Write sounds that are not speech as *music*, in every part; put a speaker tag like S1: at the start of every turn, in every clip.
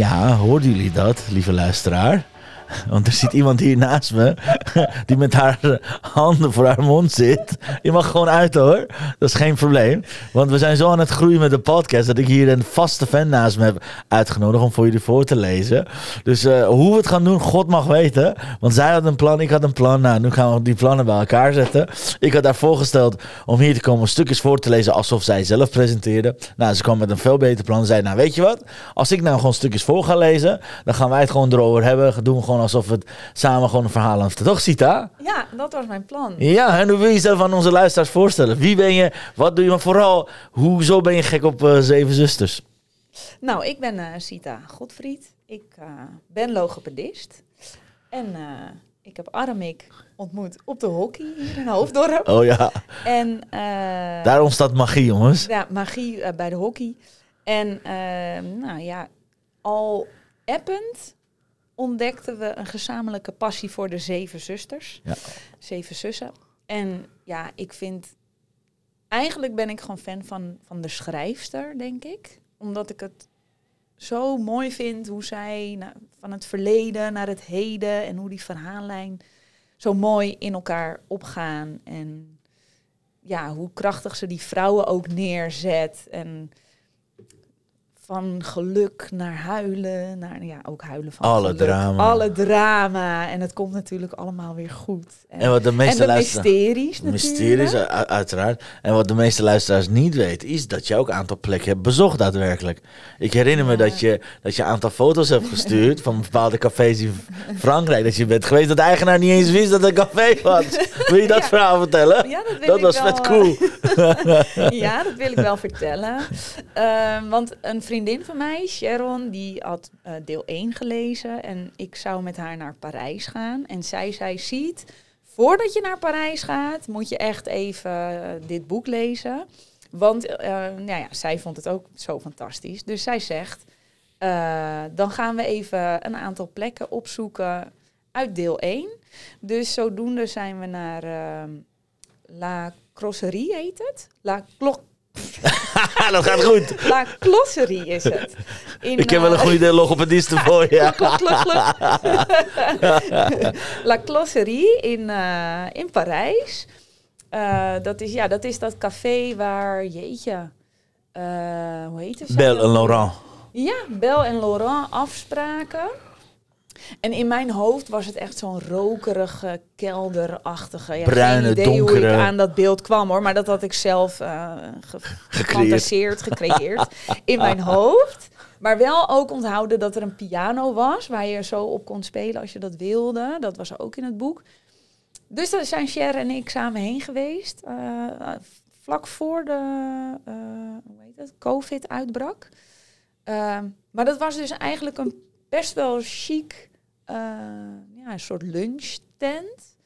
S1: Ja, hoorden jullie dat, lieve luisteraar? Want er zit iemand hier naast me *laughs* die met haar handen voor haar mond zit. Je mag gewoon uit hoor. Dat is geen probleem. Want we zijn zo aan het groeien met de podcast dat ik hier een vaste fan naast me heb uitgenodigd om voor jullie voor te lezen. Dus uh, hoe we het gaan doen, God mag weten. Want zij had een plan, ik had een plan. Nou, nu gaan we die plannen bij elkaar zetten. Ik had haar voorgesteld om hier te komen stukjes voor te lezen alsof zij zelf presenteerde. Nou, ze kwam met een veel beter plan. Ze zei, nou weet je wat? Als ik nou gewoon stukjes voor ga lezen, dan gaan wij het gewoon erover hebben. Doen we gewoon alsof we het samen gewoon een verhaal aan Toch, Sita?
S2: Ja, dat was mijn plan.
S1: Ja, en hoe wil je jezelf aan onze luisteraars voorstellen? Wie ben je? Wat doe je? Maar vooral, hoezo ben je gek op uh, Zeven Zusters?
S2: Nou, ik ben uh, Sita Godfried. Ik uh, ben logopedist. En ik heb Aramik ontmoet op de hockey hier in Hoofddorp.
S1: Oh ja.
S2: En,
S1: Daar ontstaat magie, jongens.
S2: Ja, magie bij de hockey. En nou ja, al append ontdekten we een gezamenlijke passie voor de zeven zusters. Ja. Zeven zussen. En ja, ik vind... Eigenlijk ben ik gewoon fan van, van de schrijfster, denk ik. Omdat ik het zo mooi vind hoe zij nou, van het verleden naar het heden... en hoe die verhaallijn zo mooi in elkaar opgaan. En ja, hoe krachtig ze die vrouwen ook neerzet. En van geluk naar huilen, naar ja, ook huilen van
S1: alle drama.
S2: Alle drama. En het komt natuurlijk allemaal weer goed.
S1: En, en wat de meeste
S2: en mysteries
S1: Mysteries, uiteraard. En wat de meeste luisteraars niet weten, is dat je ook een aantal plekken hebt bezocht daadwerkelijk. Ik herinner me dat je, dat je een aantal foto's hebt gestuurd van bepaalde cafés in Frankrijk. Dat je bent geweest dat de eigenaar niet eens wist dat het een café was. *laughs* Wil je dat verhaal vertellen?
S2: Ja, dat, wil
S1: dat was vet cool. *laughs* *laughs*
S2: ja, dat wil ik wel vertellen. Uh, want een vriend vriendin van mij, Sharon, die had uh, deel 1 gelezen. En ik zou met haar naar Parijs gaan. En zij zei, ziet, voordat je naar Parijs gaat, moet je echt even uh, dit boek lezen. Want uh, nou ja, zij vond het ook zo fantastisch. Dus zij zegt, dan gaan we even een aantal plekken opzoeken uit deel 1. Dus zodoende zijn we naar La Crosserie, heet het? La *laughs*
S1: dat gaat goed.
S2: La Closserie is het.
S1: In, ik heb wel een eh, goede logopediste voor je. *laughs* *laughs*
S2: La Closserie in, uh, in Parijs. Uh, dat, is, ja, dat is dat café waar, jeetje, hoe heet het?
S1: Bel en Laurent.
S2: Ja, Bel en Laurent afspraken. En in mijn hoofd was het echt zo'n rokerige, kelderachtige... Ja,
S1: Bruine,
S2: geen idee
S1: donkere...
S2: hoe ik aan dat beeld kwam hoor. Maar dat had ik zelf uh, ge gefantaseerd, gecreëerd in mijn hoofd. Maar wel ook onthouden dat er een piano was waar je zo op kon spelen als je dat wilde. Dat was ook in het boek. Dus daar zijn Cher en ik samen heen geweest. Uh, vlak voor de uh, hoe heet het, COVID uitbrak. maar dat was dus eigenlijk een best wel chic uh, ja, een soort lunchtent.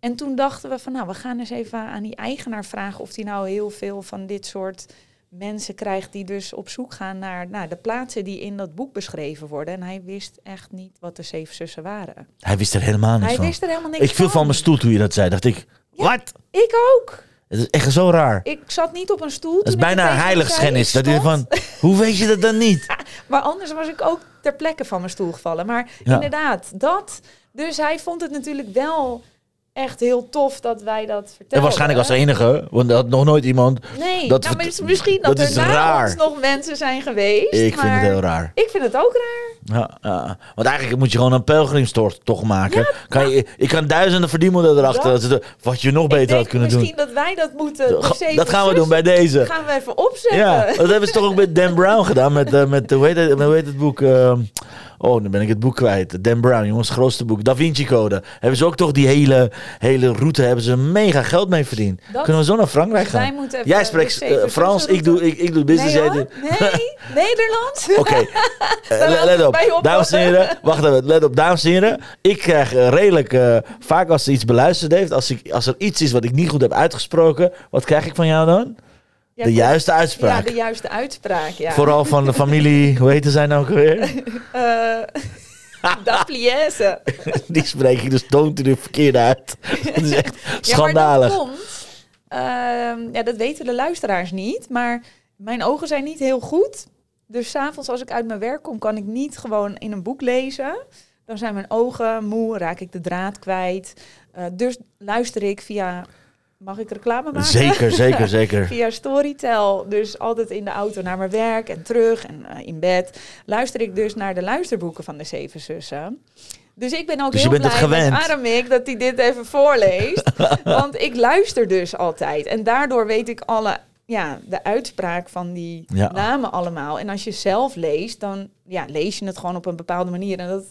S2: En toen dachten we van nou, we gaan eens even aan die eigenaar vragen of die nou heel veel van dit soort mensen krijgt die dus op zoek gaan naar, naar de plaatsen die in dat boek beschreven worden. En hij wist echt niet wat de zeven zussen waren.
S1: Hij wist er helemaal niks
S2: hij
S1: van.
S2: Wist er helemaal niks
S1: ik viel van mijn stoel toen je dat zei. Dacht ik, wat?
S2: Ik ook.
S1: Het is echt zo raar.
S2: Ik zat niet op een stoel.
S1: Dat is bijna heiligschennis. Dat is van, hoe weet je dat dan niet? *laughs*
S2: maar anders was ik ook ter plekke van mijn stoel gevallen. Maar inderdaad, dat. Dus hij vond het natuurlijk wel echt heel tof dat wij dat vertelden.
S1: En waarschijnlijk als enige, want er had nog nooit iemand...
S2: Nee, dat nou, maar misschien dat, dat er na ons nog mensen zijn geweest.
S1: Ik vind het heel raar.
S2: Ik vind het ook raar.
S1: Ja, ja. want eigenlijk moet je gewoon een pelgrimstocht toch maken. Ja, kan je, ik kan duizenden verdienmodellen erachter, dat, wat je nog beter had kunnen
S2: misschien
S1: doen.
S2: Misschien dat wij dat moeten...
S1: Dat gaan we doen bij deze.
S2: gaan we even opzetten.
S1: Ja, dat hebben ze toch ook met Dan Brown gedaan, met, uh, met hoe, heet het, hoe heet het boek... Uh, Oh, dan ben ik het boek kwijt. Dan Brown, jongens, grootste boek. Da Vinci Code. Hebben ze ook toch die hele, hele route, hebben ze mega geld mee verdiend.
S2: Dat-
S1: Kunnen we zo naar Frankrijk gaan?
S2: Wij
S1: Jij spreekt eh, Frans, ik doe, ik, ik doe business.
S2: Nee, nee, *laughs* Nederlands.
S1: Oké, Eh, *laughs* let, op. Dames en heren, wacht even. Let op, dames en heren. Ik krijg eh, redelijk, vaak als ze iets beluisterd heeft, als, ik, als er iets is wat ik niet goed heb uitgesproken, wat krijg ik van jou dan?
S2: Ja,
S1: de juiste
S2: Ja,
S1: uitspraak.
S2: de juiste uitspraak, ja.
S1: Vooral van de familie, *laughs* hoe heette zij nou ook alweer?
S2: Eh *laughs* da Pliesse. *laughs*
S1: Die spreek ik dus toont de verkeerde uit. Dat is echt
S2: Ja, maar
S1: schandalig.
S2: dat komt. ehm, ja, dat weten de luisteraars niet. Maar mijn ogen zijn niet heel goed. Dus s'avonds als ik uit mijn werk kom, kan ik niet gewoon in een boek lezen. Dan zijn mijn ogen moe, raak ik de draad kwijt. Eh, dus luister ik via... Mag ik reclame maken?
S1: Zeker, zeker, *laughs* zeker.
S2: Via Storytel, dus altijd in de auto naar mijn werk en terug en eh, in bed, luister ik dus naar de luisterboeken van de Zeven Zussen. Dus ik ben ook
S1: Dus je
S2: heel blij met. Aramik dat hij dit even voorleest. *laughs* want ik luister dus altijd. En daardoor weet ik alle, ja, de uitspraak van die
S1: Ja.
S2: namen allemaal. En als je zelf leest, dan ja, lees je het gewoon op een bepaalde manier. En dat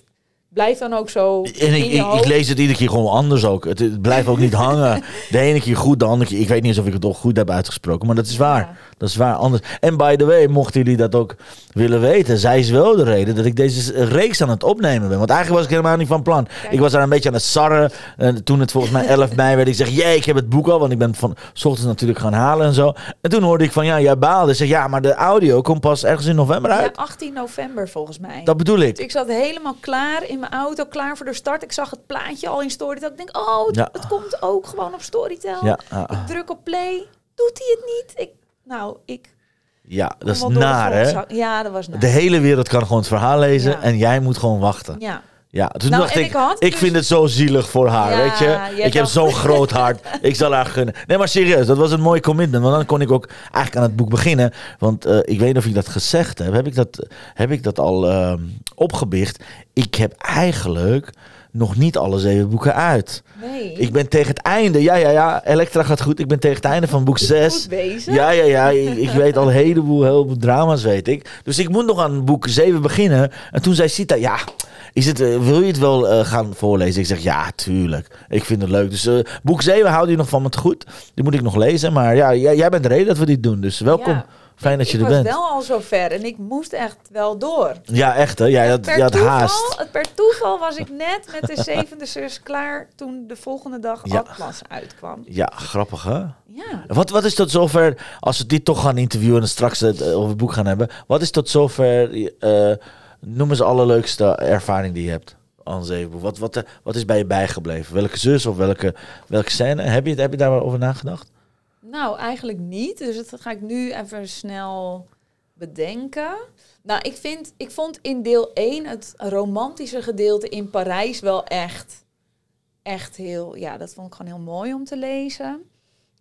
S2: blijft dan ook zo
S1: En ik, lees het iedere keer gewoon anders ook. Het, het blijft ook niet hangen. *laughs* De ene keer goed, de andere keer... Ik weet niet eens of ik het al goed heb uitgesproken, maar dat is waar.
S2: Ja.
S1: Dat is waar. Anders. En by the way, mochten jullie dat ook willen weten, zij is wel de reden dat ik deze reeks aan het opnemen ben. Want eigenlijk was ik helemaal niet van plan.
S2: Kijk.
S1: Ik was daar een beetje aan het sarren. En toen het volgens mij *laughs* 11 mei werd, ik zeg, jee, ik heb het boek al, want ik ben van s ochtends natuurlijk gaan halen en zo. En toen hoorde ik van, ja, jij baalde. Ik zeg, ja, maar de audio komt pas ergens in november
S2: Ja,
S1: uit.
S2: 18 november volgens mij.
S1: Dat bedoel ik.
S2: Ik zat helemaal klaar in mijn auto, klaar voor de start. Ik zag het plaatje al in Storytel. Ik denk, oh, het,
S1: Ja.
S2: het komt ook gewoon op Storytel.
S1: Ja, ah, ah.
S2: Ik druk op play. Doet hij het niet? Ik, nou, ik...
S1: ja dat is naar, hè?
S2: Ja, dat was naar.
S1: De hele wereld kan gewoon het verhaal lezen
S2: Ja.
S1: en jij moet gewoon wachten.
S2: Ja.
S1: Ja, toen
S2: Nou,
S1: dacht ik,
S2: ik
S1: ik
S2: dus-
S1: vind het zo zielig voor haar,
S2: Ja,
S1: weet je. Ik heb zo'n groot hart, ik zal haar gunnen. Nee, maar serieus, dat was een mooi commitment. Want dan kon ik ook eigenlijk aan het boek beginnen. Want eh, ik weet niet of ik dat gezegd heb. Heb ik dat, heb ik dat al opgebicht? Ik heb eigenlijk nog niet alle zeven boeken uit.
S2: Nee.
S1: Ik ben tegen het einde, ja, ja, ja, Elektra gaat goed. Ik ben tegen het einde van boek 6.
S2: Goed wezen.
S1: Ja, ja, ja. Ik, ik weet al een heleboel, heleboel drama's, weet ik. Dus ik moet nog aan boek 7 beginnen. En toen zei Sita, ja, is het, eh, wil je het wel eh, gaan voorlezen? Ik zeg, ja, tuurlijk. Ik vind het leuk. Dus eh, boek 7 houdt je nog van me te goed. Die moet ik nog lezen. Maar ja, jij, jij bent de reden dat we dit doen. Dus welkom.
S2: Ja.
S1: Fijn dat je
S2: ik
S1: er
S2: was
S1: bent.
S2: wel al zo ver en ik moest echt wel door.
S1: Ja, echt hè. Jij had,
S2: per,
S1: je had
S2: toeval,
S1: haast.
S2: het- per toeval was ik net met de zevende zus klaar toen de volgende dag
S1: Ja.
S2: Atlas uitkwam.
S1: Ja, grappig hè.
S2: Ja.
S1: Wat, wat is tot zover, als we dit toch gaan interviewen en straks het eh, over het boek gaan hebben. Wat is tot zover, eh noem eens allerleukste ervaring die je hebt aan Zevenboek? Wat, wat, eh, wat is bij je bijgebleven? Welke zus of welke, welke scène? Heb je, heb je daar wel over nagedacht?
S2: Nou, eigenlijk niet. Dus dat ga ik nu even snel bedenken. Nou, ik, vind, ik vond in deel 1 het romantische gedeelte in Parijs wel echt, echt heel... Ja, dat vond ik gewoon heel mooi om te lezen.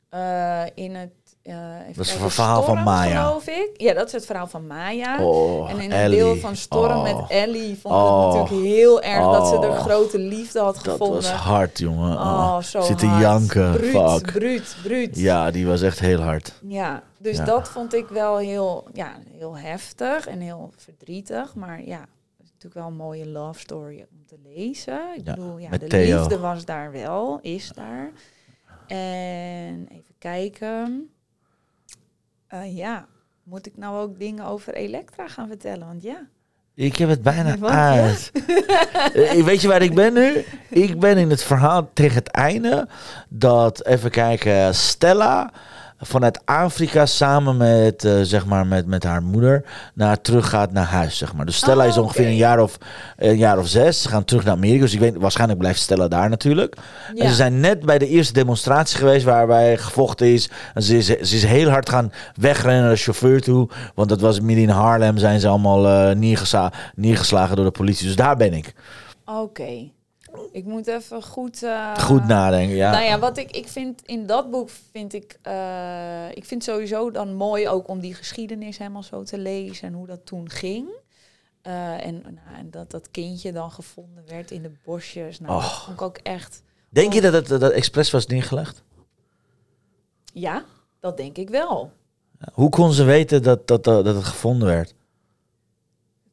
S2: Eh, in het... eh
S1: Dat is
S2: kijken,
S1: het verhaal van Maya.
S2: geloof ik. Ja, dat is het verhaal van Maya.
S1: Oh,
S2: en in het deel van Storm
S1: Oh,
S2: met Ellie vond ik
S1: Oh.
S2: het natuurlijk heel erg dat ze de
S1: Oh.
S2: grote liefde had
S1: Dat
S2: gevonden.
S1: was hard, jongen.
S2: Oh, zo
S1: Zit te
S2: hard.
S1: janken.
S2: Bruut,
S1: Fuck.
S2: bruut, bruut.
S1: Ja, die was echt heel hard.
S2: Ja, dus
S1: Ja.
S2: dat vond ik wel heel, ja, heel heftig en heel verdrietig. Maar ja, het is natuurlijk wel een mooie love story om te lezen. Ik
S1: Ja,
S2: bedoel, ja, de
S1: Theo.
S2: liefde was daar wel, is daar. En even kijken. Eh, ja, moet ik nou ook dingen over Elektra gaan vertellen? Want ja,
S1: Ik heb het bijna uit. *laughs* Eh, Weet je waar ik ben nu? Ik ben in het verhaal tegen het einde dat, even kijken, Stella vanuit Afrika samen met, eh, zeg maar, met, met haar moeder naar, terug gaat naar huis, zeg maar. Dus Stella
S2: Oh,
S1: is ongeveer een jaar, of, een jaar of zes. Ze gaan terug naar Amerika, dus ik weet, waarschijnlijk blijft Stella daar natuurlijk.
S2: ja.
S1: En ze zijn net bij de eerste demonstratie geweest waarbij gevochten is. En ze is, ze is heel hard gaan wegrennen naar de chauffeur toe. Want dat was midden in Haarlem zijn ze allemaal eh, neergesa- neergeslagen door de politie. Dus daar ben ik.
S2: oké. Ik moet even goed... eh,
S1: Goed nadenken, ja.
S2: Nou ja, wat ik, ik vind in dat boek vind ik, eh, ik vind sowieso dan mooi ook om die geschiedenis helemaal zo te lezen en hoe dat toen ging. Eh, en, nou, en dat dat kindje dan gevonden werd in de bosjes. Nou, dat vond ik ook echt.
S1: Denk je dat het dat expres was neergelegd?
S2: Ja, dat denk ik wel.
S1: Hoe kon ze weten dat, dat, dat, dat het gevonden werd?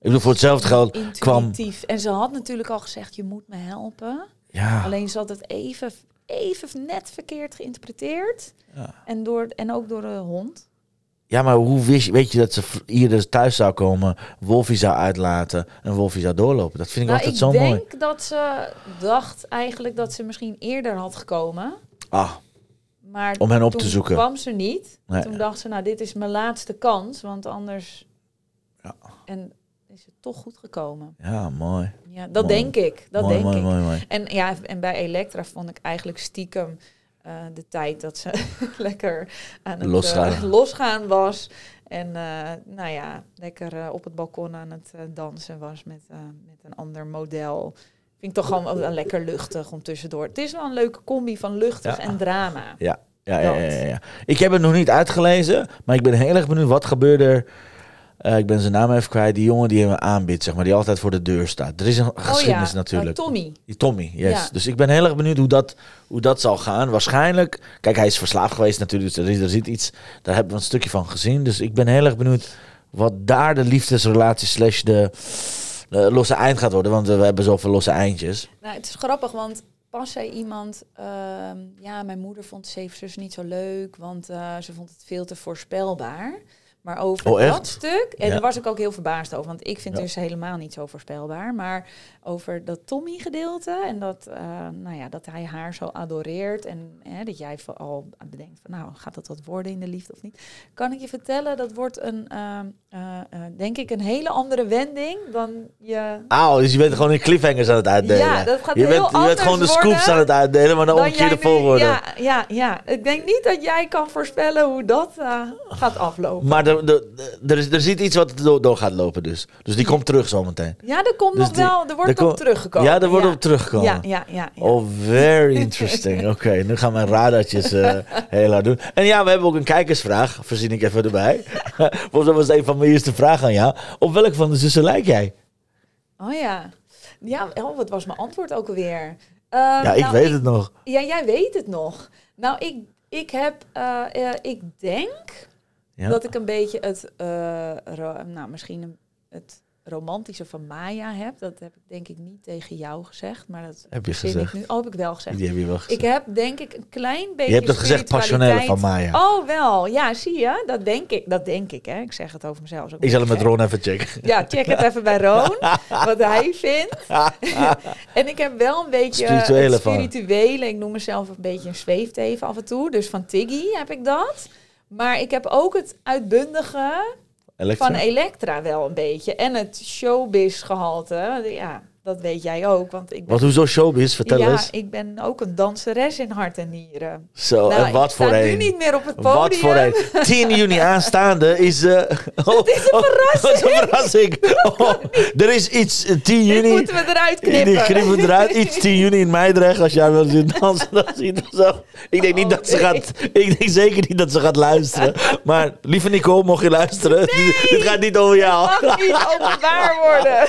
S1: Ik bedoel, voor hetzelfde geld kwam...
S2: Intuïtief. En ze had natuurlijk al gezegd, je moet me helpen.
S1: Ja,
S2: Alleen ze had het even, even net verkeerd geïnterpreteerd.
S1: Ja.
S2: En, door, en ook door de hond.
S1: ja, maar hoe wist je, weet je dat ze hier dus thuis zou komen, Wolfie zou uitlaten en Wolfie zou doorlopen? Dat vind ik
S2: Nou,
S1: altijd
S2: ik
S1: zo
S2: denk
S1: mooi.
S2: dat ze dacht eigenlijk dat ze misschien eerder had gekomen.
S1: Ah,
S2: Maar
S1: Om hen op te zoeken.
S2: kwam ze niet.
S1: Nee.
S2: Toen dacht ze, nou, dit is mijn laatste kans, want anders...
S1: Ja.
S2: En is het toch goed gekomen.
S1: ja, mooi.
S2: Ja, dat
S1: Mooi.
S2: denk ik. Dat
S1: mooi,
S2: denk
S1: mooi,
S2: ik.
S1: mooi, mooi.
S2: En ja, en bij Elektra vond ik eigenlijk stiekem eh, de tijd dat ze *laughs* lekker aan het
S1: Losgaan.
S2: eh, losgaan was. En eh, nou ja, lekker op het balkon aan het dansen was met, met een ander model. Vind ik toch gewoon wel lekker luchtig om tussendoor. Het is wel een leuke combi van luchtig
S1: Ja.
S2: en drama.
S1: Ja, ja, ja,
S2: Dat.
S1: ja, ja, ja. Ik heb het nog niet uitgelezen, maar ik ben heel erg benieuwd wat gebeurde er. Eh, ik ben zijn naam even kwijt. Die jongen die hem aanbiedt, zeg maar, die altijd voor de deur staat. Er is een geschiedenis
S2: oh ja,
S1: natuurlijk.
S2: eh, Tommy.
S1: Die Tommy, yes.
S2: Ja.
S1: Dus ik ben heel erg benieuwd hoe dat, hoe dat zal gaan. Waarschijnlijk, kijk, hij is verslaafd geweest natuurlijk, dus er, is, er zit iets, daar hebben we een stukje van gezien. Dus ik ben heel erg benieuwd wat daar de liefdesrelatie slash de, de losse eind gaat worden. Want we hebben zoveel losse eindjes.
S2: Nou, het is grappig, want pas zei iemand... ehm, ja, mijn moeder vond Zeven Zus niet zo leuk, want eh, ze vond het veel te voorspelbaar. Maar over
S1: Oh,
S2: dat stuk, en
S1: Ja.
S2: daar was ik ook heel verbaasd over, want ik vind
S1: Ja.
S2: dus helemaal niet zo voorspelbaar. Maar over dat Tommy-gedeelte en dat, eh, nou ja, dat hij haar zo adoreert en hè, dat jij al bedenkt van, nou, gaat dat wat worden in de liefde of niet? Kan ik je vertellen, dat wordt een, ehm, eh, eh, denk ik, een hele andere wending dan je
S1: Auw, dus je bent gewoon in cliffhangers aan het uitdelen.
S2: Ja, dat gaat
S1: je
S2: heel
S1: bent, je bent gewoon de
S2: anders
S1: scoops aan het uitdelen, maar dan
S2: dan
S1: omkeerde
S2: jij nu-
S1: volgorde.
S2: Ja, ja, ja. Ik denk niet dat jij kan voorspellen hoe dat gaat aflopen.
S1: Maar er, is, er zit iets wat door, door gaat lopen dus. Dus die komt terug zometeen.
S2: Ja, er komt
S1: Dus
S2: nog
S1: die-
S2: wel, er wordt
S1: er
S2: op
S1: kom-
S2: teruggekomen.
S1: Ja, er wordt
S2: ja.
S1: op teruggekomen.
S2: Ja, ja, ja. ja.
S1: Oh, very interesting. *laughs* Oké, nu gaan mijn radartjes eh, heel hard doen. En ja, we hebben ook een kijkersvraag. Voorzien ik even erbij. *laughs* Volgens mij was het een van mijn eerste vragen aan jou. Op welke van de zussen lijk jij?
S2: Oh ja. Ja, oh, wat was mijn antwoord ook alweer? Eh,
S1: Ja, ik
S2: nou,
S1: weet het nog.
S2: Ja, jij weet het nog. Nou, ik, ik heb, eh, ik denk
S1: Ja.
S2: dat ik een beetje het, eh, nou, misschien het romantische van Maya heb. Dat heb ik denk ik niet tegen jou gezegd, maar dat
S1: Heb je
S2: zin ik
S1: gezegd?
S2: nu. Oh, heb ik wel gezegd.
S1: Die heb je wel gezegd.
S2: Ik heb denk ik een klein beetje.
S1: je hebt het gezegd passionele van Maya.
S2: Oh, wel. Ja, zie je? Dat denk ik. Dat denk ik, hè. Ik zeg het over mezelf.
S1: ik zal het met. Ron even checken.
S2: Ja, check het even bij Roon. *laughs* wat hij vindt. *laughs* en ik heb wel een beetje
S1: Spirituele
S2: spirituele. Ik noem mezelf een beetje een zweefteven af en toe. Dus van Tiggy heb ik dat. Maar ik heb ook het uitbundige
S1: Elektra?
S2: van Elektra wel een beetje. En het showbiz gehalte. Ja, dat weet jij ook. Want ik ben,
S1: Wat, hoezo showbiz? Vertel
S2: ja,
S1: eens.
S2: ik ben ook een danseres in hart en nieren.
S1: Zo,
S2: Nou,
S1: en wat
S2: ik
S1: voor
S2: sta
S1: een.
S2: nu niet meer op het podium.
S1: Wat voor een. 10 juni aanstaande is... eh *laughs* oh,
S2: is een
S1: Wat een verrassing. *laughs* Oh, er is iets eh, 10
S2: Dit
S1: juni...
S2: moeten we eruit
S1: Die
S2: knippen.
S1: knippen eruit. *laughs* Iets 10 juni in Meidrecht. Als jij wil zien dansen, dan zie je het zo. Ik denk niet
S2: Oh,
S1: dat ze
S2: nee.
S1: gaat... Ik denk zeker niet dat ze gaat luisteren. Maar lieve Nicole, mocht je luisteren. Dit, dit gaat niet over jou.
S2: mag niet openbaar worden.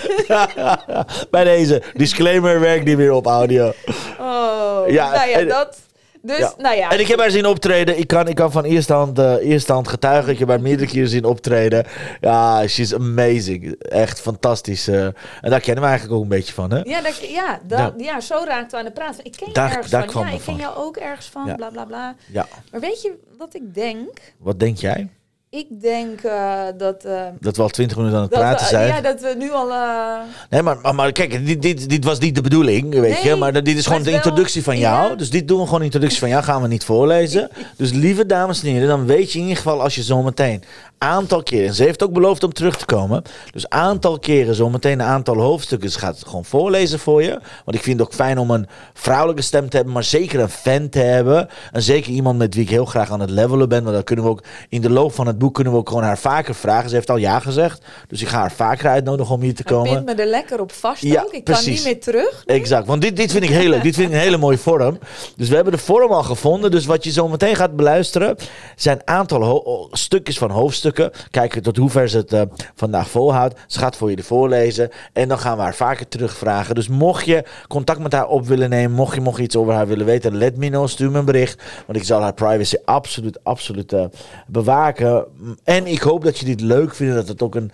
S1: Bij deze. Disclaimer werkt niet meer op audio.
S2: Oh,
S1: Ja,
S2: nou ja,
S1: en-
S2: dat... Dus,
S1: Ja.
S2: nou ja.
S1: En ik heb haar zien optreden. Ik kan, ik kan van eerste hand, eh, eerste hand getuigen. Ik heb haar meerdere keren zien optreden. Ja, she's amazing. Echt fantastisch. eh. en daar kennen we eigenlijk ook een beetje van, hè?
S2: Ja, dat, ja, dat, ja. zo raakten we aan de praat. Ik ken je
S1: Daar-
S2: ergens
S1: daar
S2: van. Ja, ik ken
S1: van.
S2: jou ook ergens van, bla bla bla.
S1: Ja.
S2: Maar weet je wat ik denk?
S1: Wat denk jij?
S2: Ik denk eh, dat... eh,
S1: Dat we al twintig minuten aan het praten
S2: we,
S1: zijn.
S2: Ja, dat we nu al... eh,
S1: Nee, maar, maar, maar kijk, dit, dit, dit was niet de bedoeling, weet je. Maar dit is gewoon de
S2: wel-
S1: introductie van jou.
S2: ja.
S1: Dus dit doen we gewoon introductie van jou. Gaan we niet voorlezen. *laughs* Dus lieve dames en heren, dan weet je in ieder geval als je zometeen aantal keren... En ze heeft ook beloofd om terug te komen. Dus aantal keren zometeen een aantal hoofdstukken. Ze gaat het gewoon voorlezen voor je. Want ik vind het ook fijn om een vrouwelijke stem te hebben. Maar zeker een fan te hebben. En zeker iemand met wie ik heel graag aan het levelen ben. Want dan kunnen we ook in de loop van het boek... kunnen we ook gewoon haar vaker vragen. Ze heeft al ja gezegd. Dus ik ga haar vaker uitnodigen om hier te komen.
S2: pint me er lekker op vast
S1: Ja,
S2: ook. Ik
S1: precies.
S2: kan niet meer terug.
S1: Exact, want dit, dit vind ik heel leuk. Dit vind ik een hele mooie vorm. Dus we hebben de vorm al gevonden. Dus wat je zo meteen gaat beluisteren... zijn een aantal stukjes van hoofdstukken. Kijken tot hoever ze het eh, vandaag volhoudt. Ze gaat voor de voorlezen. En dan gaan we haar vaker terugvragen. Dus mocht je contact met haar op willen nemen... mocht je, mocht iets over haar willen weten... let me know, stuur me een bericht. Want ik zal haar privacy absoluut, absoluut eh, bewaken. En ik hoop dat je dit leuk vindt. Dat het ook een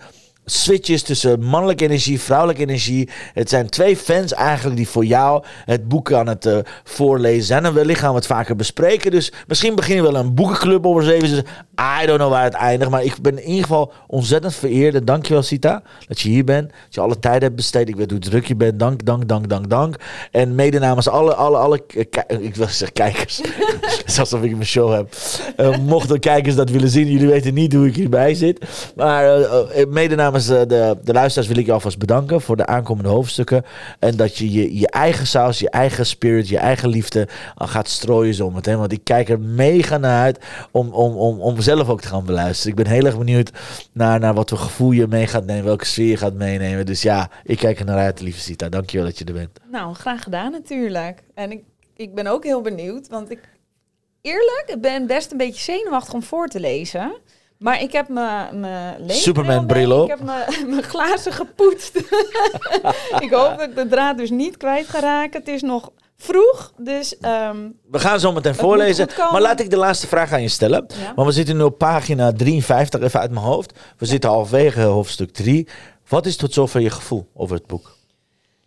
S1: switches tussen mannelijke energie, vrouwelijke energie. Het zijn twee fans eigenlijk die voor jou het boek aan het uh, voorlezen zijn. En wellicht gaan we het vaker bespreken. Dus misschien beginnen we wel een boekenclub over zeven. I don't know waar het eindigt. Maar ik ben in ieder geval ontzettend vereerd. Dankjewel Sita, dat je hier bent. Dat je alle tijd hebt besteed. Ik weet hoe druk je bent. Dank, dank, dank, dank, dank. En mede namens alle, alle, alle, ik wil zeggen kijkers. *laughs* Alsof ik mijn show heb. Uh, mochten kijkers dat willen zien, jullie weten niet hoe ik hierbij zit. Maar uh, mede namens de, de luisteraars wil ik je alvast bedanken voor de aankomende hoofdstukken. En dat je je, je eigen saus, je eigen spirit, je eigen liefde gaat strooien zometeen. Want ik kijk er mega naar uit om, om, om, om zelf ook te gaan beluisteren. Ik ben heel erg benieuwd naar, naar wat voor gevoel je mee gaat nemen, welke sfeer je gaat meenemen. Dus ja, ik kijk er naar uit, lieve Sita. Dankjewel dat je er bent.
S2: Nou, graag gedaan natuurlijk. En ik, ik ben ook heel benieuwd, want ik eerlijk, ik ben best een beetje zenuwachtig om voor te lezen. Maar ik heb mijn
S1: Superman bril
S2: op. Ik heb mijn *laughs* glazen gepoetst. *laughs* ik hoop dat ik de draad dus niet kwijt ga raken. Het is nog vroeg, dus... Ehm,
S1: we gaan zo meteen voorlezen. Maar laat ik de laatste vraag aan je stellen. Want we zitten nu op pagina 53, even uit mijn hoofd. We zitten halverwege hoofdstuk 3. Wat is tot zover je gevoel over het boek?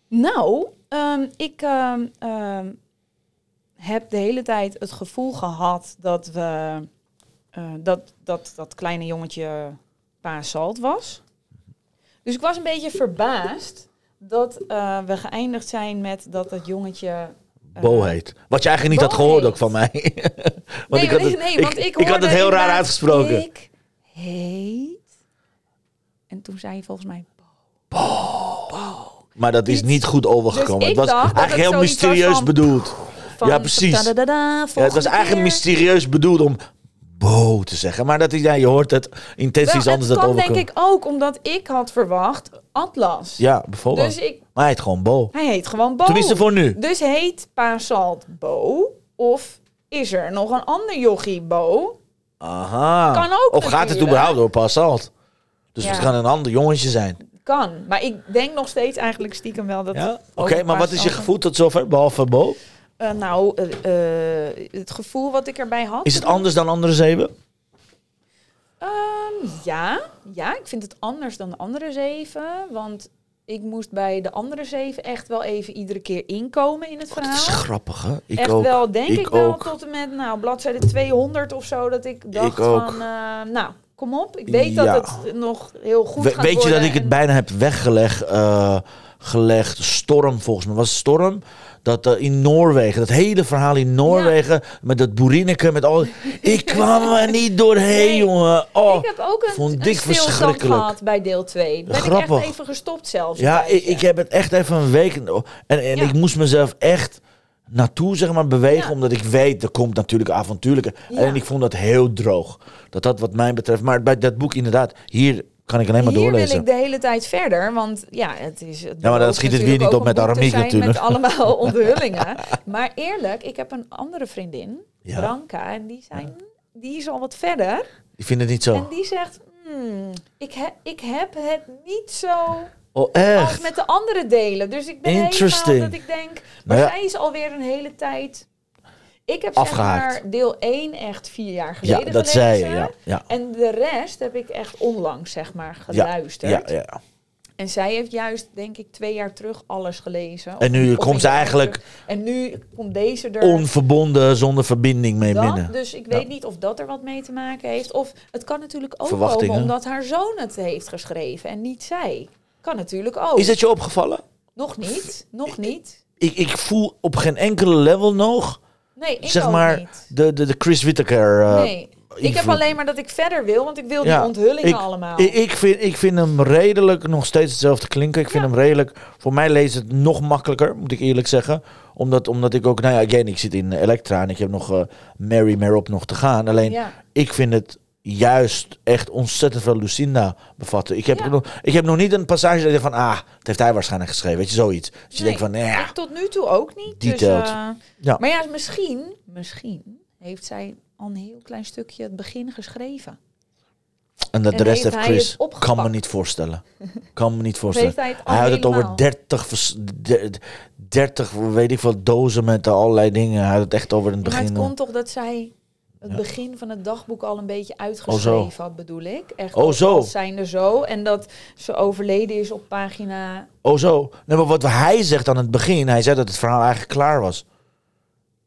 S2: Nou, um, ik... Um, heb de hele tijd het gevoel gehad dat we uh, dat, dat dat kleine jongetje pa Salt was. Dus ik was een beetje verbaasd dat uh, we geëindigd zijn met dat het jongetje.
S1: Uh, Bo heet. Wat je eigenlijk niet had gehoord heet. ook van mij. *laughs*
S2: want nee, ik had het, nee, want ik, ik,
S1: had het heel raar uitgesproken.
S2: Ik heet. En toen zei je volgens mij Bo.
S1: Maar dat is niet goed overgekomen. Dus het was eigenlijk heel mysterieus van, bedoeld. ja, precies. ja, het was eigenlijk mysterieus bedoeld om Bo te zeggen. Maar dat is, ja, je hoort het. Intenties anders dat
S2: overkomen. denk ik ook omdat ik had verwacht Atlas.
S1: Ja, bijvoorbeeld. Dus ik, maar hij heet gewoon Bo.
S2: Hij heet gewoon Bo.
S1: Tenminste voor nu.
S2: Dus heet Paasalt Bo? Of is er nog een ander jochie Bo?
S1: Aha.
S2: Kan ook
S1: Of gaat het überhaupt door Paasalt? Dus ja. het kan een ander jongetje zijn.
S2: Kan. Maar ik denk nog steeds eigenlijk stiekem wel dat...
S1: Ja? Oké, maar wat is je gevoel tot zover, behalve Bo?
S2: Uh, nou, uh, het gevoel wat ik erbij had.
S1: Is het anders dan andere zeven?
S2: Um, ja, ja, ik vind het anders dan de andere zeven. Want ik moest bij de andere zeven echt wel even iedere keer inkomen in het verhaal. Dat
S1: is grappig, hè?
S2: Ik echt wel, denk ik, wel, tot en met nou, bladzijde 200 of zo, dat ik dacht ik van, nou, kom op. Ik weet ja. dat het nog heel goed We, gaat
S1: Weet
S2: je
S1: dat ik het bijna heb weggelegd, uh, gelegd, Storm volgens mij, was Storm? Dat uh, in Noorwegen, dat hele verhaal in Noorwegen, met dat boerineke, met al. Ik *laughs* kwam er niet doorheen, nee. jongen. Oh,
S2: ik heb ook een, vond een verschrikkelijk gehad bij deel 2. Ben Grappig. ik echt even gestopt zelfs.
S1: Ja, ik, ik, heb het echt even een week. En, en ik moest mezelf echt naartoe zeg maar, bewegen. Omdat ik weet, er komt natuurlijk avontuurlijke. En ik vond dat heel droog. Dat dat wat mij betreft. Maar bij dat boek inderdaad, hier kan ik alleen maar doorlezen.
S2: Hier wil ik de hele tijd verder, want ja, het is... Het
S1: ja, maar dan schiet het weer niet op met Aramiek natuurlijk.
S2: Met allemaal *laughs* onthullingen. maar eerlijk, ik heb een andere vriendin, ja. Branka, en die, zijn, die is al wat verder.
S1: Die vindt het niet zo.
S2: En die zegt, hmm, ik, he, ik heb het niet zo...
S1: Oh, echt?
S2: Met de andere delen. Dus ik ben helemaal dat ik denk, maar nou ja. zij is alweer een hele tijd ik heb Afgehaakt. zeg maar deel 1 echt vier jaar geleden
S1: Ja, dat zei je, ja, ja.
S2: En de rest heb ik echt onlangs, zeg maar, geluisterd.
S1: Ja, ja.
S2: En zij heeft juist, denk ik, twee jaar terug alles gelezen.
S1: En nu komt ze eigenlijk...
S2: En nu komt deze er...
S1: Onverbonden, zonder verbinding mee
S2: dat,
S1: binnen.
S2: Dus ik weet niet of dat er wat mee te maken heeft. Of het kan natuurlijk ook komen omdat haar zoon het heeft geschreven en niet zij. Kan natuurlijk ook.
S1: Is het je opgevallen?
S2: Nog niet, nog niet.
S1: Ik, ik voel op geen enkele level nog
S2: Nee, ik
S1: zeg maar
S2: niet.
S1: De, de, de Chris Whittaker. Uh,
S2: nee. Ik heb alleen maar dat ik verder wil, want ik wil die onthullingen
S1: ik,
S2: allemaal.
S1: Ik, ik, vind, ik vind hem redelijk nog steeds hetzelfde klinken. Ik vind hem redelijk, voor mij leest het nog makkelijker, moet ik eerlijk zeggen. Omdat, omdat ik ook, nou ja, again, ik zit in Elektra en ik heb nog uh, Mary Marop nog te gaan. Alleen, ik vind het juist echt ontzettend veel Lucinda bevatten. Ik heb, nog, ik heb nog niet een passage dat je van, ah, het heeft hij waarschijnlijk geschreven. Weet je, zoiets. Dat je denkt van, nee, ja.
S2: tot nu toe ook niet.
S1: Die dus.
S2: Uh, ja. Maar ja, misschien, misschien heeft zij al een heel klein stukje het begin geschreven.
S1: En dat de rest heeft Chris. Kan me niet voorstellen. Kan me niet voorstellen. hij, hij had het over 30, 30, weet ik veel, dozen met allerlei dingen. Hij had het echt over in het begin.
S2: Maar het komt toch dat zij het begin van het dagboek al een beetje uitgeschreven had, bedoel ik. Echt
S1: Oh, zo.
S2: zijn er zo. En dat ze overleden is op pagina...
S1: Oh zo. Nee, maar wat hij zegt aan het begin, hij zei dat het verhaal eigenlijk klaar was.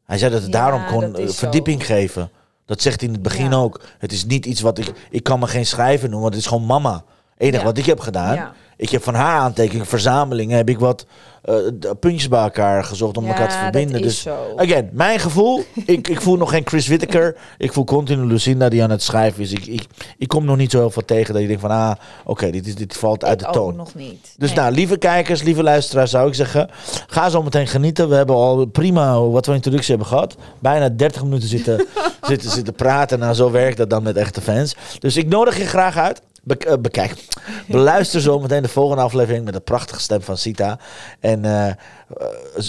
S1: Hij zei dat het
S2: Ja,
S1: daarom kon
S2: zo.
S1: verdieping geven. Dat zegt hij in het begin
S2: Ja.
S1: ook. Het is niet iets wat ik... Ik kan me geen schrijven noemen, want het is gewoon mama. Enige
S2: Ja.
S1: wat ik heb gedaan,
S2: Ja.
S1: Ik heb van haar aantekeningen, verzamelingen, heb ik wat eh, puntjes bij elkaar gezocht om
S2: Ja,
S1: elkaar te verbinden. dus
S2: zo.
S1: again, mijn gevoel, ik, ik voel nog geen Chris Whittaker. Ik voel continu Lucinda die aan het schrijven is. Ik, ik, ik kom nog niet zo heel veel tegen dat je denkt van, ah, oké, dit, dit valt uit de toon.
S2: nog niet.
S1: Dus
S2: Nee.
S1: nou, lieve kijkers, lieve luisteraars, zou ik zeggen, ga zo meteen genieten. We hebben al prima wat we introductie hebben gehad. Bijna 30 minuten zitten, *laughs* zitten, zitten praten. Nou, zo werkt dat dan met echte fans. Dus ik nodig je graag uit. Bek- eh, bekijk, beluister zo meteen de volgende aflevering met de prachtige stem van Sita. En eh, eh,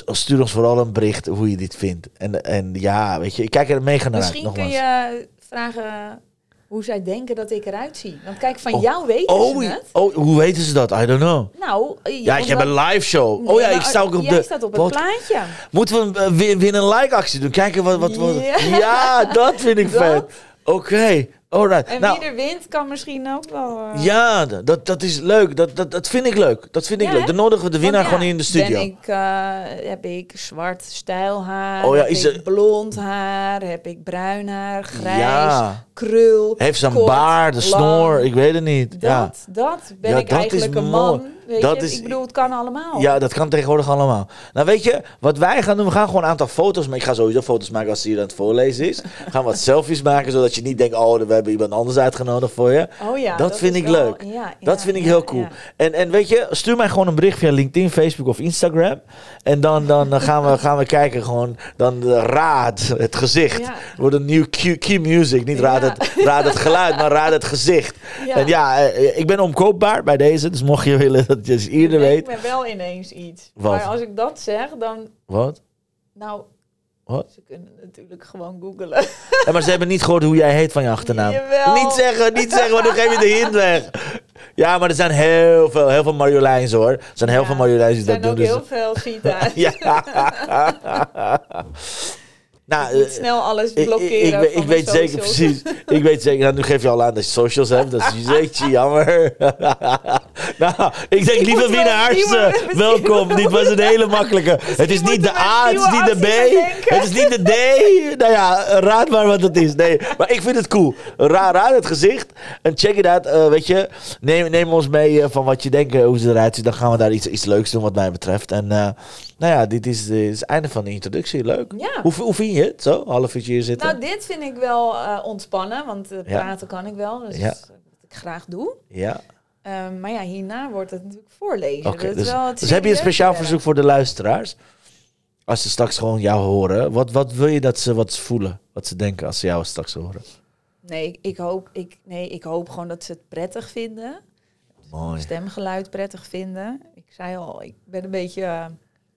S1: stuur ons vooral een bericht hoe je dit vindt. En, en ja, weet je, ik kijk er mega naar uit.
S2: Misschien kun je vragen hoe zij denken dat ik eruit zie. Want kijk, van
S1: Oh.
S2: jou weten
S1: Oh,
S2: ze het.
S1: oh, hoe weten ze dat? I don't know.
S2: Nou,
S1: Ja, ik heb een live show.
S2: Nee,
S1: Oh ja, ik sta ook op
S2: jij
S1: de.
S2: staat op het plaatje.
S1: Moeten we uh, weer, weer een like-actie doen? Kijken wat... wat, wat ja.
S2: Ja.
S1: dat vind ik *laughs*
S2: Dat.
S1: vet. Oké, alright.
S2: En
S1: nou,
S2: wie er wint, kan misschien ook wel... eh,
S1: ja, dat, dat is leuk. Dat, dat, dat vind ik leuk. Dat vind ik
S2: Ja,
S1: leuk. Dan nodigen we de winnaar
S2: ja,
S1: gewoon in de studio.
S2: Ben ik, eh, heb ik zwart stijlhaar,
S1: Oh ja,
S2: heb
S1: is
S2: ik
S1: er-
S2: blond haar, heb ik bruin haar, grijs,
S1: Ja.
S2: krul,
S1: Heeft ze een baard, een snor? Ik weet het niet.
S2: Dat,
S1: ja.
S2: dat ben ik
S1: dat
S2: eigenlijk een man. Weet
S1: Dat
S2: je?
S1: is-
S2: ik bedoel, het kan allemaal.
S1: ja, dat kan tegenwoordig allemaal. Nou, weet je, wat wij gaan doen, we gaan gewoon een aantal foto's maken. Ik ga sowieso foto's maken als ze hier aan het voorlezen is. We gaan wat *laughs* selfies maken, zodat je niet denkt, oh, we hebben iemand anders uitgenodigd voor je.
S2: Oh ja,
S1: Dat vind ik
S2: wel-
S1: leuk.
S2: ja,
S1: Dat vind ik heel cool. En, en weet je, stuur mij gewoon een bericht via LinkedIn, Facebook of Instagram. En dan, dan, gaan, we, gaan we kijken gewoon, dan de raad, het gezicht. Wordt een nieuw key, key music. Niet raad, het, raad het geluid, maar raad het gezicht.
S2: Ja.
S1: En ja, eh, ik ben omkoopbaar bij deze. Dus mocht je willen dat je het eerder
S2: Ik
S1: weet.
S2: ben wel ineens iets.
S1: Wat?
S2: Maar als ik dat zeg, dan...
S1: Wat?
S2: Nou,
S1: Wat?
S2: ze kunnen natuurlijk gewoon googlen. *laughs*
S1: Ja, maar ze hebben niet gehoord hoe jij heet van je achternaam.
S2: Jawel.
S1: Niet zeggen, niet zeggen, want dan geef je de hint weg. Ja, maar er zijn heel veel, heel veel Marjoleins hoor. Er zijn heel
S2: Ja,
S1: veel Marjoleins die
S2: Er
S1: dat
S2: zijn
S1: doen.
S2: ook
S1: Dus
S2: heel veel Sita's. *laughs*
S1: Ja. *laughs* nou,
S2: Niet
S1: eh,
S2: snel alles
S1: ik, ik,
S2: blokkeren.
S1: ik, weet- ik
S2: mijn
S1: weet zeker precies. Ik weet zeker. Nou, nu geef je al aan dat je socials hebt. Dat is jeetje jammer. *laughs* nou, ik denk lieve winnaars,
S2: nieuwe-
S1: eh, *laughs* welkom.
S2: wel-
S1: Dit was een hele makkelijke. *laughs* Het is niet de A, het is niet de B. Het is niet de D. Nou ja, raad maar wat het is. Nee, maar ik vind het cool. Ra raad het gezicht. En check it out. eh, weet je, neem, neem ons mee eh, van wat je denkt, hoe ze eruit ziet. Dan gaan we daar iets, iets leuks doen wat mij betreft. En nou ja, dit is, is het einde van de introductie. Leuk.
S2: Ja.
S1: Hoe, hoe vind je het zo? Half uurtje hier zitten?
S2: Nou, dit vind ik wel ontspannen, want
S1: Ja.
S2: praten kan ik wel. Dus
S1: Ja.
S2: dat ik graag doe.
S1: ja.
S2: Ehm, maar ja, hierna wordt het natuurlijk voorlezen.
S1: Dus,
S2: wel
S1: dus heb je een speciaal verzoek voor de luisteraars? Als ze straks gewoon jou horen, wat, wat wil je dat ze wat voelen? Wat ze denken als ze jou straks horen?
S2: Nee, ik hoop, ik, nee, ik hoop gewoon dat ze het prettig vinden.
S1: Mooi.
S2: Stemgeluid prettig vinden. Ik zei al, ik ben een beetje eh,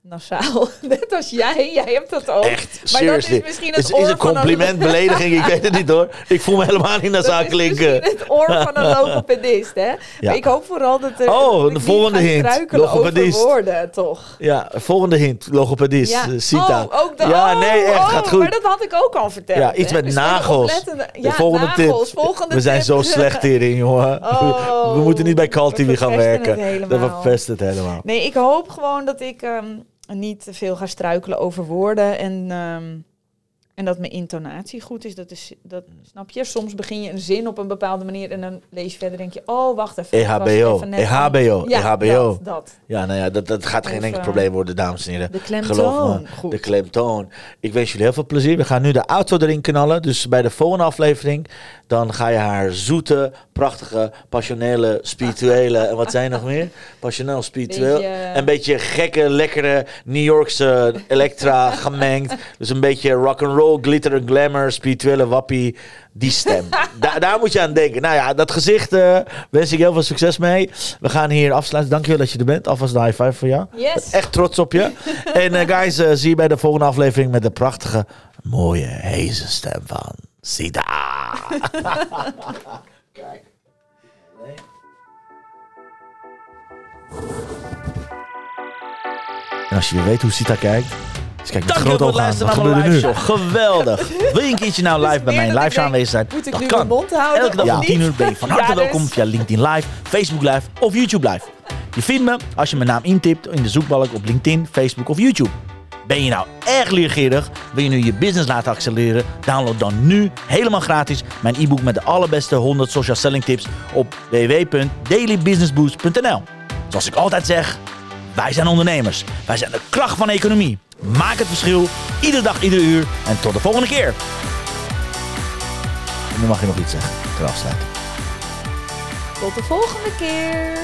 S2: nasaal. *laughs* Net als jij. Jij hebt dat ook.
S1: Echt,
S2: Maar
S1: seriously.
S2: dat is misschien het
S1: is,
S2: oor
S1: is een
S2: van een-
S1: compliment, belediging? Ik *laughs* weet het niet hoor. Ik voel me helemaal niet
S2: is
S1: klinken.
S2: het oor van een *laughs* logopedist, hè?
S1: Ja.
S2: Ik hoop vooral dat er
S1: Oh,
S2: dat
S1: de volgende hint. Logopedist.
S2: woorden, toch?
S1: Ja, volgende hint. Logopedist.
S2: Ja.
S1: eh, Sita.
S2: Oh, ook de,
S1: ja,
S2: oh,
S1: nee, echt.
S2: oh,
S1: gaat goed.
S2: Maar dat had ik ook al verteld.
S1: ja, iets met
S2: Dus
S1: nagels. De
S2: Ja,
S1: volgende
S2: nagels.
S1: tip.
S2: Volgende
S1: We zijn
S2: tip.
S1: zo slecht hierin, jongen.
S2: Oh,
S1: we moeten niet bij Call TV gaan werken. Dat verpest het helemaal.
S2: Nee, ik hoop gewoon dat ik ehm, niet te veel ga struikelen over woorden. En, ehm, en dat mijn intonatie goed is. Dat is dat, snap je? Soms begin je een zin op een bepaalde manier en dan lees je verder en denk je, oh, wacht even.
S1: EHBO.
S2: even
S1: EHBO.
S2: aan- Ja,
S1: EHBO.
S2: Dat, dat.
S1: Ja, nou ja, dat, dat gaat geen enkel probleem worden, dames en heren.
S2: De
S1: Geloof
S2: klemtoon.
S1: me, de klemtoon. Ik wens jullie heel veel plezier. We gaan nu de auto erin knallen. Dus bij de volgende aflevering, dan ga je haar zoete, prachtige, passionele, spirituele... En wat zijn nog meer? Passioneel, spiritueel.
S2: Beetje-
S1: Een beetje gekke, lekkere New Yorkse elektra *laughs* gemengd. Dus een beetje rock and roll, glitter en glamour, spirituele wappie. Die stem. Da- daar moet je aan denken. Nou ja, dat gezicht eh, wens ik heel veel succes mee. We gaan hier afsluiten. Dankjewel dat je er bent. Alvast een high five voor jou.
S2: Yes.
S1: Echt trots op je. *laughs* en eh, guys, eh, zie je bij de volgende aflevering met de prachtige, mooie, heese stem van Sita. *laughs* En als je weet hoe Sita kijkt,
S3: Dus kijk, met
S1: je
S3: grote ogen aan. Wat gebeurt er nu?
S1: show. Geweldig. *laughs* Wil je een keertje nou live bij mijn live
S2: ik denk,
S1: aanwezig zijn?
S2: Moet ik
S1: Dat
S2: nu
S1: kan.
S2: mijn mond houden
S1: Elke dag
S2: of
S1: om
S2: niet?
S1: 10 uur ben je van harte
S2: Ja, dus-
S1: welkom via LinkedIn Live, Facebook Live of YouTube Live. Je vindt me als je mijn naam intipt in de zoekbalk op LinkedIn, Facebook of YouTube. Ben je nou erg leergierig? Wil je nu je business laten accelereren? Download dan nu helemaal gratis mijn e-book met de allerbeste 100 social selling tips op www.dailybusinessboost.nl. Zoals ik altijd zeg, wij zijn ondernemers. Wij zijn de kracht van economie. Maak het verschil, iedere dag, iedere uur. En tot de volgende keer.
S3: Nu mag je nog iets zeggen ter afsluiting.
S2: Tot de volgende keer.